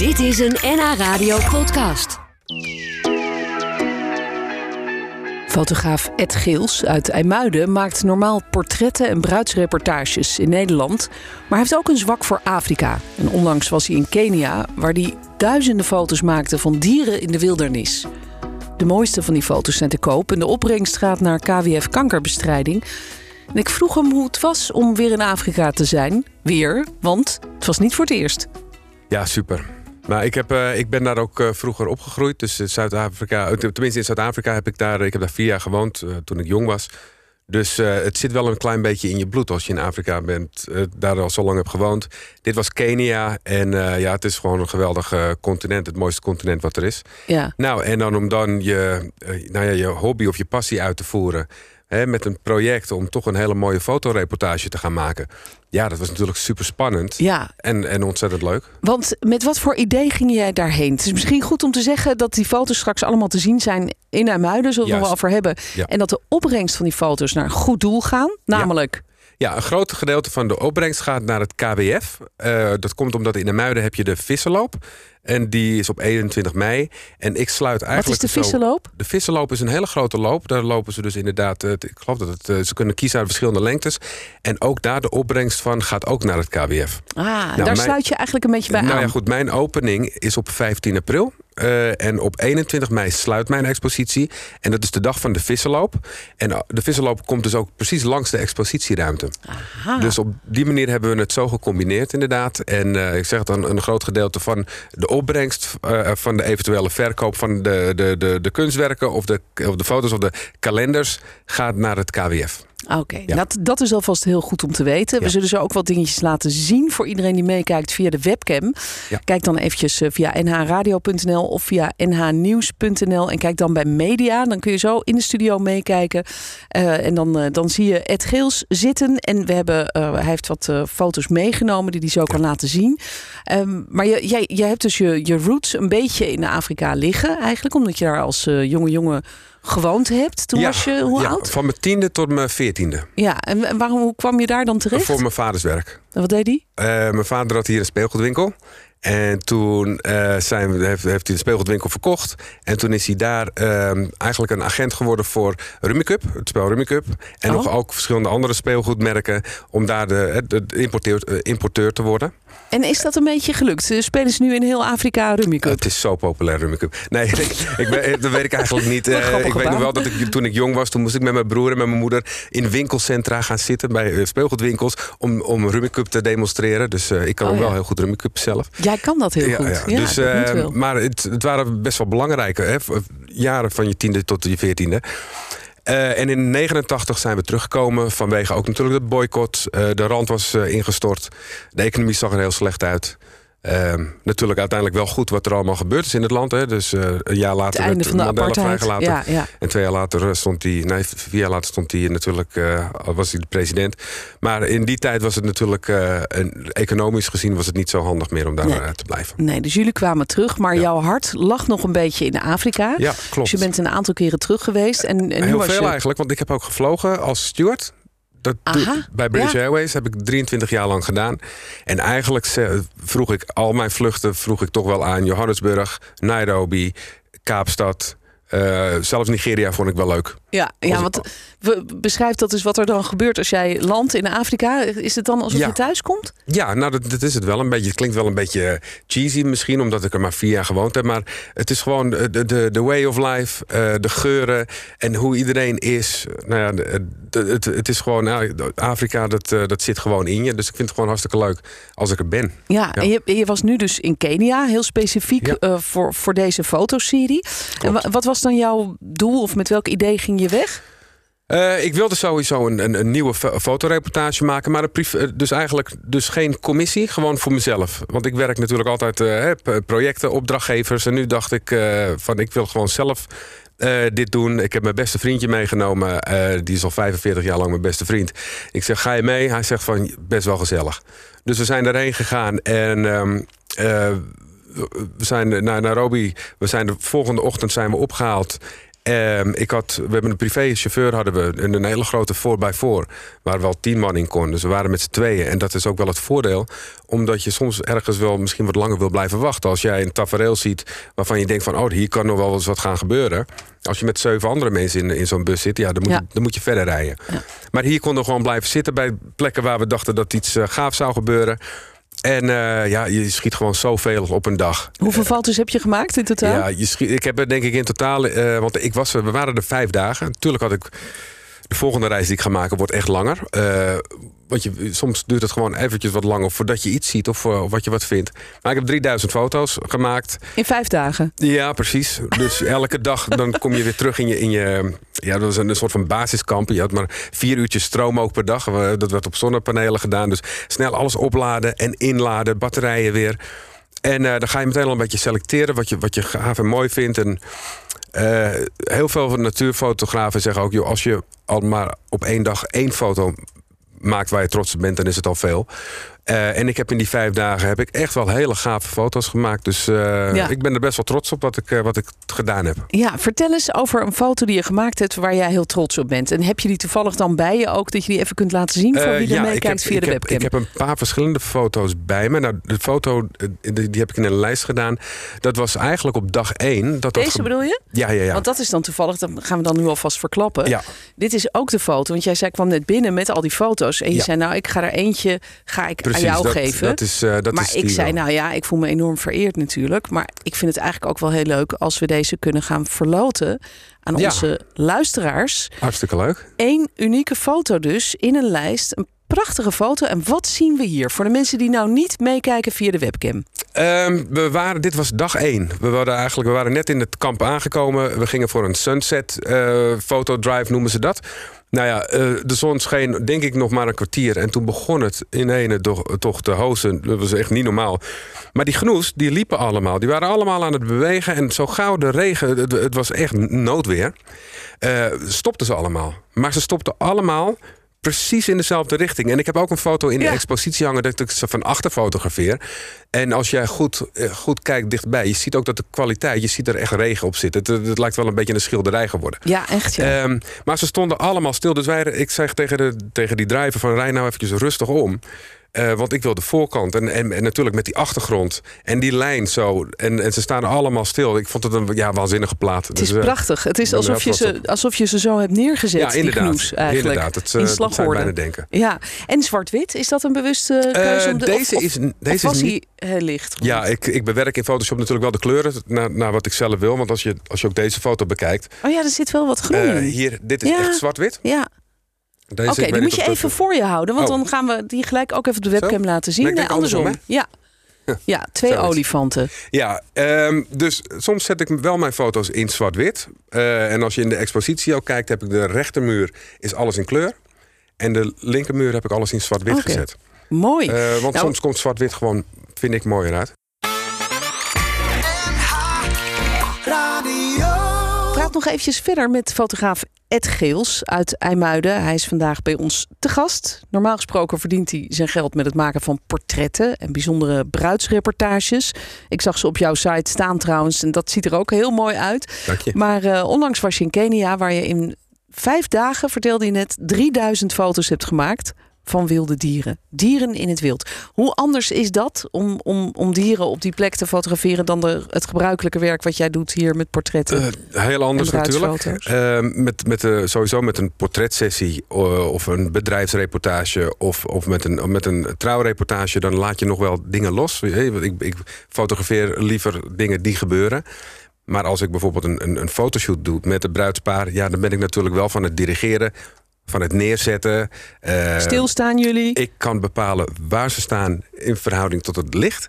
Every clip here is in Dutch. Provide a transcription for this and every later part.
Dit is een NH Radio podcast. Fotograaf Ed Geels uit IJmuiden maakt normaal portretten en bruidsreportages in Nederland. Maar hij heeft ook een zwak voor Afrika. En onlangs was hij in Kenia, waar hij duizenden foto's maakte van dieren in de wildernis. De mooiste van die foto's zijn te koop en de opbrengst gaat naar KWF kankerbestrijding. En ik vroeg hem hoe het was om weer in Afrika te zijn. Weer, want het was niet voor het eerst. Ja, super. Maar ik, heb, uh, ik ben daar ook uh, vroeger opgegroeid. Dus in Zuid-Afrika, tenminste in Zuid-Afrika heb ik daar, ik heb daar vier jaar gewoond uh, toen ik jong was. Dus het zit wel een klein beetje in je bloed als je in Afrika bent, daar al zo lang hebt gewoond. Dit was Kenia en ja, het is gewoon een geweldig continent, het mooiste continent wat er is. Ja. Nou, en dan om dan je, nou ja, je hobby of je passie uit te voeren hè, met een project om toch een hele mooie fotoreportage te gaan maken. Ja, dat was natuurlijk super spannend. Ja. En, en ontzettend leuk. Want met wat voor idee ging jij daarheen? Het is misschien goed om te zeggen dat die foto's straks allemaal te zien zijn in IJmuiden, zullen we het wel over hebben. Ja. En dat de opbrengst van die foto's naar een goed doel gaan. Namelijk. Ja, een groot gedeelte van de opbrengst gaat naar het KWF. Uh, dat komt omdat in de Muiden heb je de vissenloop. En die is op 21 mei. En ik sluit eigenlijk. Wat is de vissenloop? Zo, de vissenloop is een hele grote loop. Daar lopen ze dus inderdaad. Uh, ik geloof dat het, uh, ze kunnen kiezen uit verschillende lengtes. En ook daar de opbrengst van gaat ook naar het KWF. Ah, nou, daar mijn, sluit je eigenlijk een beetje bij nou aan. Ja, goed. Mijn opening is op 15 april. Uh, en op 21 mei sluit mijn expositie. En dat is de dag van de vissenloop. En de vissenloop komt dus ook precies langs de expositieruimte. Aha. Dus op die manier hebben we het zo gecombineerd, inderdaad. En uh, ik zeg het dan, een groot gedeelte van de opbrengst uh, van de eventuele verkoop van de, de, de, de kunstwerken of de, of de foto's of de kalenders gaat naar het KWF. Oké, okay. ja. dat, dat is alvast heel goed om te weten. Ja. We zullen zo ook wat dingetjes laten zien voor iedereen die meekijkt via de webcam. Ja. Kijk dan eventjes via nhradio.nl of via nhnieuws.nl en kijk dan bij media. Dan kun je zo in de studio meekijken. Uh, en dan, uh, dan zie je Ed Geels zitten. En we hebben, uh, hij heeft wat foto's meegenomen die hij zo kan laten zien. Um, maar je, jij, jij hebt dus je, je roots een beetje in Afrika liggen eigenlijk. Omdat je daar als jonge jongen gewoond hebt. Toen ja, was je hoe ja, oud? Van mijn tiende tot mijn veertiende. Ja, en, waarom hoe kwam je daar dan terecht? Voor mijn vaders werk. En wat deed hij? Uh, mijn vader had hier een speelgoedwinkel. En toen uh, zijn heeft, heeft hij de speelgoedwinkel verkocht. En toen is hij daar uh, eigenlijk een agent geworden voor Rummikub, het spel Rummikub. En Oh. nog ook verschillende andere speelgoedmerken om daar de, de, de importeur, uh, importeur te worden. En is dat een beetje gelukt? Spelen ze nu in heel Afrika Rummikub? Het is zo populair, Rummikub. Nee, ik, ik weet, dat weet ik eigenlijk niet. Uh, ik weet nog wel dat ik, toen ik jong was, toen moest ik met mijn broer en met mijn moeder in winkelcentra gaan zitten bij uh, speelgoedwinkels om, om Rummikub te demonstreren. Dus uh, ik kan Oh, ook wel heel goed Rummikub zelf. Jij kan dat heel Ja, goed. ja. Dus, eh, wel. maar het, het waren best wel belangrijke hè, jaren van je tiende tot je veertiende. Uh, en in 89 zijn we teruggekomen vanwege ook natuurlijk de boycott. Uh, de rand was uh, ingestort. De economie zag er heel slecht uit. Uh, natuurlijk uiteindelijk wel goed wat er allemaal gebeurd is in het land. Hè. Dus uh, een jaar later het werd de Mandela vrijgelaten. Ja, ja. En twee jaar later stond hij, nee, vier jaar later stond hij natuurlijk, uh, was hij de president. Maar in die tijd was het natuurlijk, een, economisch gezien, was het niet zo handig meer om daar Nee. te blijven. Nee, dus jullie kwamen terug, maar Ja. jouw hart lag nog een beetje in Afrika. Ja, Dus klopt. je bent een aantal keren terug geweest. En, en Heel veel je... eigenlijk, want ik heb ook gevlogen als steward. Dat Aha, bij British ja. Airways heb ik 23 jaar lang gedaan. En eigenlijk vroeg ik al mijn vluchten vroeg ik toch wel aan Johannesburg, Nairobi, Kaapstad. eh, zelfs Nigeria vond ik wel leuk. Ja, ja want we, beschrijf dat dus wat er dan gebeurt als jij landt in Afrika. Is het dan alsof Ja. je thuis komt? Ja, nou dat, dat is het wel een beetje. Het klinkt wel een beetje cheesy misschien, omdat ik er maar vier jaar gewoond heb. Maar het is gewoon de, de, de way of life, eh, de geuren en hoe iedereen is. Nou ja, de- de- het, het is gewoon, nou, Afrika, dat, eh, dat zit gewoon in je. Dus ik vind het gewoon hartstikke leuk als ik er ben. Ja, En je, je was nu dus in Kenia, heel specifiek Ja. eh, voor, voor deze fotoserie. En wa- wat was dan jouw doel of met welk idee ging je weg? Eh, ik wilde sowieso een, een, een nieuwe fo- fotoreportage maken, maar eh, dus eigenlijk dus geen commissie, gewoon voor mezelf. Want ik werk natuurlijk altijd p- projecten, opdrachtgevers. En nu dacht ik van ik wil gewoon zelf dit doen. Ik heb mijn beste vriendje meegenomen. die is al 45 jaar lang mijn beste vriend. Ik zeg, ga je mee? Hij zegt van best wel gezellig. Dus we zijn erheen gegaan en ehm, eh, we zijn naar Nairobi. We zijn de volgende ochtend zijn we opgehaald. Ehm, ik had, we hebben een privéchauffeur hadden we een, een hele grote 4x4 waar wel tien man in kon. Dus we waren met z'n tweeën. En dat is ook wel het voordeel, omdat je soms ergens wel misschien wat langer wil blijven wachten. Als jij een tafereel ziet waarvan je denkt van oh, hier kan nog wel eens wat gaan gebeuren. Als je met zeven andere mensen in, in zo'n bus zit, ja, dan, moet Ja. Je, dan moet je verder rijden. Ja. Maar hier konden we gewoon blijven zitten bij plekken waar we dachten dat iets eh, gaaf zou gebeuren. En eh, ja, je schiet gewoon zoveel op een dag. Hoeveel foto's heb je gemaakt in totaal? Ja, je schiet, ik heb er denk ik in totaal, eh, want ik was, we waren er vijf dagen. Natuurlijk had ik de volgende reis die ik ga maken wordt echt langer. Eh, want je, soms duurt het gewoon eventjes wat langer voordat je iets ziet of, eh, wat je wat vindt. Maar ik heb 3000 foto's gemaakt. In vijf dagen. Ja, precies. Dus elke dag dan kom je weer terug in je. In je ja, dat was een, een soort van basiskamp. Je had maar vier uurtjes stroom ook per dag. Dat werd op zonnepanelen gedaan. Dus snel alles opladen en inladen, batterijen weer. En eh, dan ga je meteen al een beetje selecteren wat je, wat je gaaf en mooi vindt. En eh, heel veel van natuurfotografen zeggen ook: joh, als je al maar op één dag één foto maakt waar je trots op bent, dan is het al veel. Eh, en ik heb in die vijf dagen heb ik echt wel hele gave foto's gemaakt. Dus eh, Ja. ik ben er best wel trots op wat ik, eh, wat ik gedaan heb. Ja, vertel eens over een foto die je gemaakt hebt waar jij heel trots op bent. En heb je die toevallig dan bij je ook, dat je die even kunt laten zien voor wie er ja, meekijkt via ik de heb, webcam? Ik heb een paar verschillende foto's bij me. Nou, de foto die, die heb ik in een lijst gedaan. Dat was eigenlijk op dag één. Dat Deze bedoel je? Ja, ja, ja. Want dat is dan toevallig, dat gaan we dan nu alvast verklappen. ja. Dit is ook de foto, want jij zei, ik kwam net binnen met al die foto's. En je Ja. zei, nou, ik ga er eentje ga ik Precies, aan jou dat, geven. Dat is, eh, dat maar is ik die zei, nou ja, ik voel me enorm vereerd natuurlijk. Maar ik vind het eigenlijk ook wel heel leuk als we deze kunnen gaan verloten aan Ja. onze luisteraars. Hartstikke leuk. Eén unieke foto dus in een lijst. Een prachtige foto. En wat zien we hier? Voor de mensen die nou niet meekijken via de webcam. Ehm, we waren, dit was dag één. We waren, eigenlijk, we waren net in het kamp aangekomen. We gingen voor een sunset eh fotodrive, noemen ze dat. Nou ja, eh, de zon scheen denk ik nog maar een kwartier. En toen begon het in toch, te hozen. Dat was echt niet normaal. Maar die genoes, die liepen allemaal. Die waren allemaal aan het bewegen. En zo gauw de regen, het, het was echt noodweer. eh, stopten ze allemaal. Maar ze stopten allemaal precies in dezelfde richting. En ik heb ook een foto in Ja. de expositie hangen dat ik ze van achter fotografeer. En als jij goed, eh, goed kijkt dichtbij, je ziet ook dat de kwaliteit, je ziet er echt regen op zitten. Het, het lijkt wel een beetje een schilderij geworden. Ja, echt ja. Ehm, maar ze stonden allemaal stil. Dus wij, ik zeg tegen, de, tegen die driver van rij nou eventjes rustig om. Eh, want ik wil de voorkant. En, en, en natuurlijk met die achtergrond. En die lijn zo. En, en ze staan allemaal stil. Ik vond het een ja, waanzinnige plaat. het is prachtig. Het is alsof je, ze, alsof je ze zo hebt neergezet, Ja, inderdaad. knoes eigenlijk. inderdaad. Het, in eh, slagorde. bijna denken. Ja, en zwart-wit, is dat een bewuste keuze? Eh, om de, deze of, is, of, deze of is niet heel licht? Ja, ik, ik bewerk in Photoshop natuurlijk wel de kleuren naar, naar wat ik zelf wil. Want als je, als je ook deze foto bekijkt. Oh ja, er zit wel wat groen eh, in. hier, dit is Ja. echt zwart-wit. Ja, oké, ik die moet je even voor je houden. Want Oh. dan gaan we die gelijk ook even op de webcam Zo? laten zien. Nee, andersom. andersom, Ja. ja, twee Zoiets. olifanten. Ja, ehm, dus soms zet ik wel mijn foto's in zwart-wit. Eh, en als je in de expositie ook kijkt, heb ik de rechtermuur is alles in kleur. En de linkermuur heb ik alles in zwart-wit Oké. gezet. Mooi. Eh, want Nou- soms komt zwart-wit gewoon, vind ik, mooier uit. praat nog eventjes verder met fotograaf Ed Geels uit IJmuiden. Hij is vandaag bij ons te gast. Normaal gesproken verdient hij zijn geld met het maken van portretten en bijzondere bruidsreportages. Ik zag ze op jouw site staan trouwens en dat ziet er ook heel mooi uit. Dank je. Maar eh, onlangs was je in Kenia waar je in vijf dagen, vertelde je net, 3000 foto's hebt gemaakt van wilde dieren. Dieren in het wild. Hoe anders is dat om, om, om dieren op die plek te fotograferen dan de, het gebruikelijke werk wat jij doet hier met portretten? Eh, heel anders natuurlijk. Eh, met, met, eh, sowieso met een portretsessie of een bedrijfsreportage of, of met, een, met een trouwreportage, dan laat je nog wel dingen los. Ik, ik fotografeer liever dingen die gebeuren. Maar als ik bijvoorbeeld een, een, een fotoshoot doe met het bruidspaar, ja, dan ben ik natuurlijk wel van het dirigeren, van het neerzetten. Eh, Stilstaan jullie? ik kan bepalen waar ze staan in verhouding tot het licht.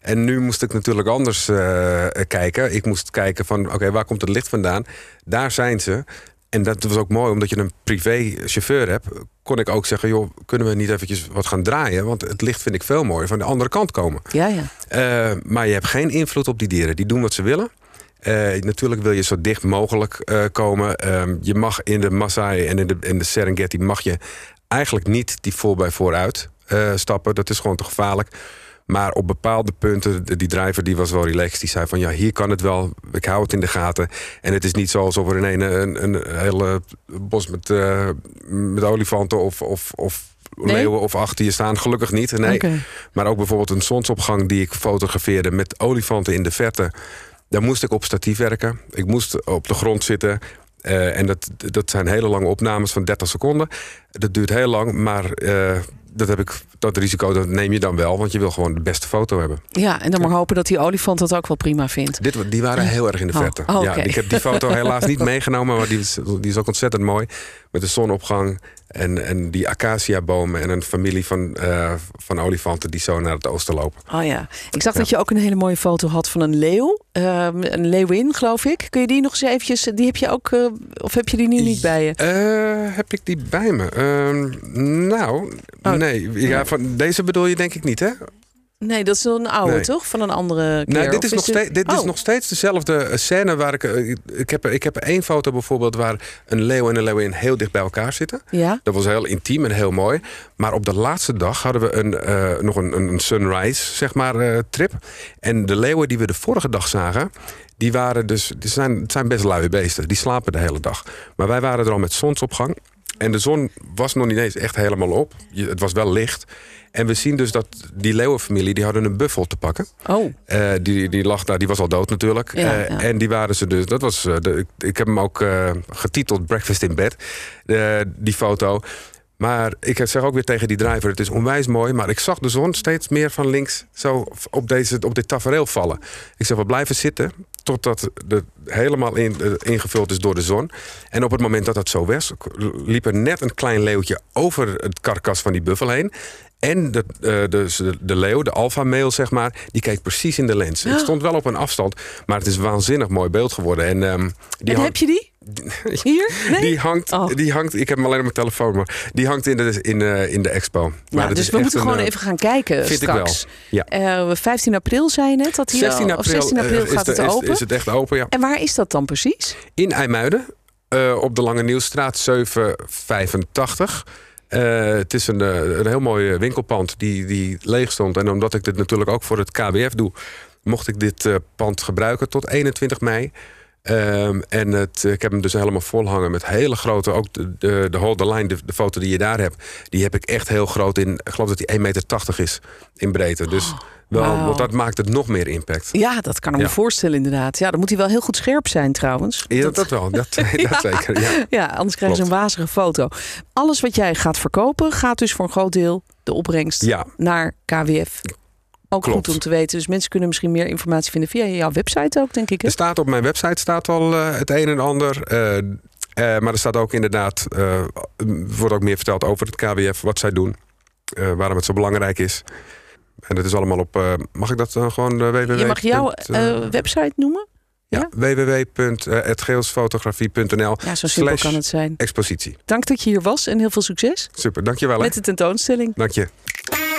En nu moest ik natuurlijk anders eh, kijken. Ik moest kijken van, oké, waar komt het licht vandaan? Daar zijn ze. En dat was ook mooi, omdat je een privé chauffeur hebt... kon ik ook zeggen, joh, kunnen we niet eventjes wat gaan draaien? Want het licht vind ik veel mooier van de andere kant komen. Ja, ja. Eh, maar je hebt geen invloed op die dieren. Die doen wat ze willen. Eh, natuurlijk wil je zo dicht mogelijk eh, komen. Ehm, je mag in de Maasai en in de, in de Serengeti... mag je eigenlijk niet die voor bij vooruit eh, stappen. Dat is gewoon te gevaarlijk. Maar op bepaalde punten, die driver die was wel relaxed. Die zei van ja, hier kan het wel. Ik hou het in de gaten. En het is niet zo alsof er in een, een, hele bos met, uh, met olifanten of, of, of leeuwen of achter je staan. Gelukkig niet. Nee. Maar ook bijvoorbeeld een zonsopgang die ik fotografeerde met olifanten in de verte. Daar moest ik op statief werken. Ik moest op de grond zitten. Uh, en dat, dat zijn hele lange opnames van 30 seconden. Dat duurt heel lang, maar uh, dat, heb ik, dat risico dat neem je dan wel, want je wil gewoon de beste foto hebben. Ja, en dan maar hopen dat die olifant dat ook wel prima vindt. Dit, die waren heel erg in de oh, verte. Oh, ja, ik heb die foto helaas niet meegenomen, maar die is, die is ook ontzettend mooi. Met de zonopgang en, en die acaciabomen en een familie van, uh, van olifanten die zo naar het oosten lopen. Oh ja, ik zag dat je ook een hele mooie foto had van een leeuw. Uh, een leeuwin, geloof ik. Kun je die nog eens eventjes, die heb je ook, uh, of heb je die nu niet bij je? Uh, heb ik die bij me? Ehm, nou, oh. nee. Ja, van, deze bedoel je denk ik niet, hè? Nee, dat is een oude, toch? Van een andere keer? Nou, dit is, nog, steeds, dit is oh. nog steeds dezelfde scène waar ik... Eh, ik heb, ik heb één foto bijvoorbeeld waar een leeuw en een leeuwin heel dicht bij elkaar zitten. Ja. Dat was heel intiem en heel mooi. Maar op de laatste dag hadden we een, uh, nog een, een sunrise, zeg maar, uh, trip. En de leeuwen die we de vorige dag zagen... Die waren dus, die zijn, het zijn best luie beesten. Die slapen de hele dag. Maar wij waren er al met zonsopgang. En de zon was nog niet eens echt helemaal op. Het was wel licht. En we zien dus dat die leeuwenfamilie, die hadden een buffel te pakken. Oh. Uh, die, die lag daar, die was al dood natuurlijk. Ja, uh, ja. En die waren ze dus, dat was, uh, de, ik heb hem ook getiteld Breakfast in Bed, die foto. Maar ik zeg ook weer tegen die driver, het is onwijs mooi. Maar ik zag de zon steeds meer van links zo op, deze, op dit tafereel vallen. Ik zeg, we blijven zitten totdat het helemaal in, ingevuld is door de zon. En op het moment dat dat zo was, liep er net een klein leeuwtje over het karkas van die buffel heen. En de, uh, de, de leeuw, de alfa-mail, zeg maar, die keek precies in de lens. Ik stond wel op een afstand, maar het is een waanzinnig mooi beeld geworden. En, um, die en heb je die? Hier? Nee? Die, hangt, oh. die hangt, ik heb hem alleen op mijn telefoon, maar die hangt in de, in, uh, in de expo. Maar ja, dus we moeten gewoon uh, even gaan kijken vind straks. Ik wel. Ja. 15 april zei je net dat hier 16 april, of 16 april gaat het open. Is, is het echt open, ja. En waar is dat dan precies? In IJmuiden, op de Lange Nieuwstraat 785. Uh, het is een, een heel mooi winkelpand die, die leeg stond. En omdat ik dit natuurlijk ook voor het KWF doe, mocht ik dit uh, pand gebruiken tot 21 mei. Um, en het, ik heb hem dus helemaal vol hangen met hele grote, ook de, de, de Hold the Line, de, de, foto die je daar hebt, die heb ik echt heel groot in. Ik geloof dat die 1,80 meter is in breedte. Dus Oh. wel, want dat maakt het nog meer impact. Ja, dat kan ik me Ja. voorstellen inderdaad. Ja, dan moet hij wel heel goed scherp zijn trouwens. Ja, dat, wel, dat, dat zeker. Ja. Ja, anders krijgen ze een wazige foto. Alles wat jij gaat verkopen, gaat dus voor een groot deel de opbrengst Ja. naar KWF. Ook Klopt. goed om te weten. Dus mensen kunnen misschien meer informatie vinden via jouw website ook, denk ik. Hè? Er staat op mijn website staat al eh, het een en ander. eh, eh, maar er staat ook inderdaad, wordt ook meer verteld over het KWF, wat zij doen, waarom het zo belangrijk is. En dat is allemaal op, mag ik dat dan gewoon www. Je mag jouw website noemen? ja, www.hetgeelsfotografie.nl Ja, zo simpel kan het zijn. expositie. Dank dat je hier was en heel veel succes Super, dankjewel. hè. met de tentoonstelling. Dank je.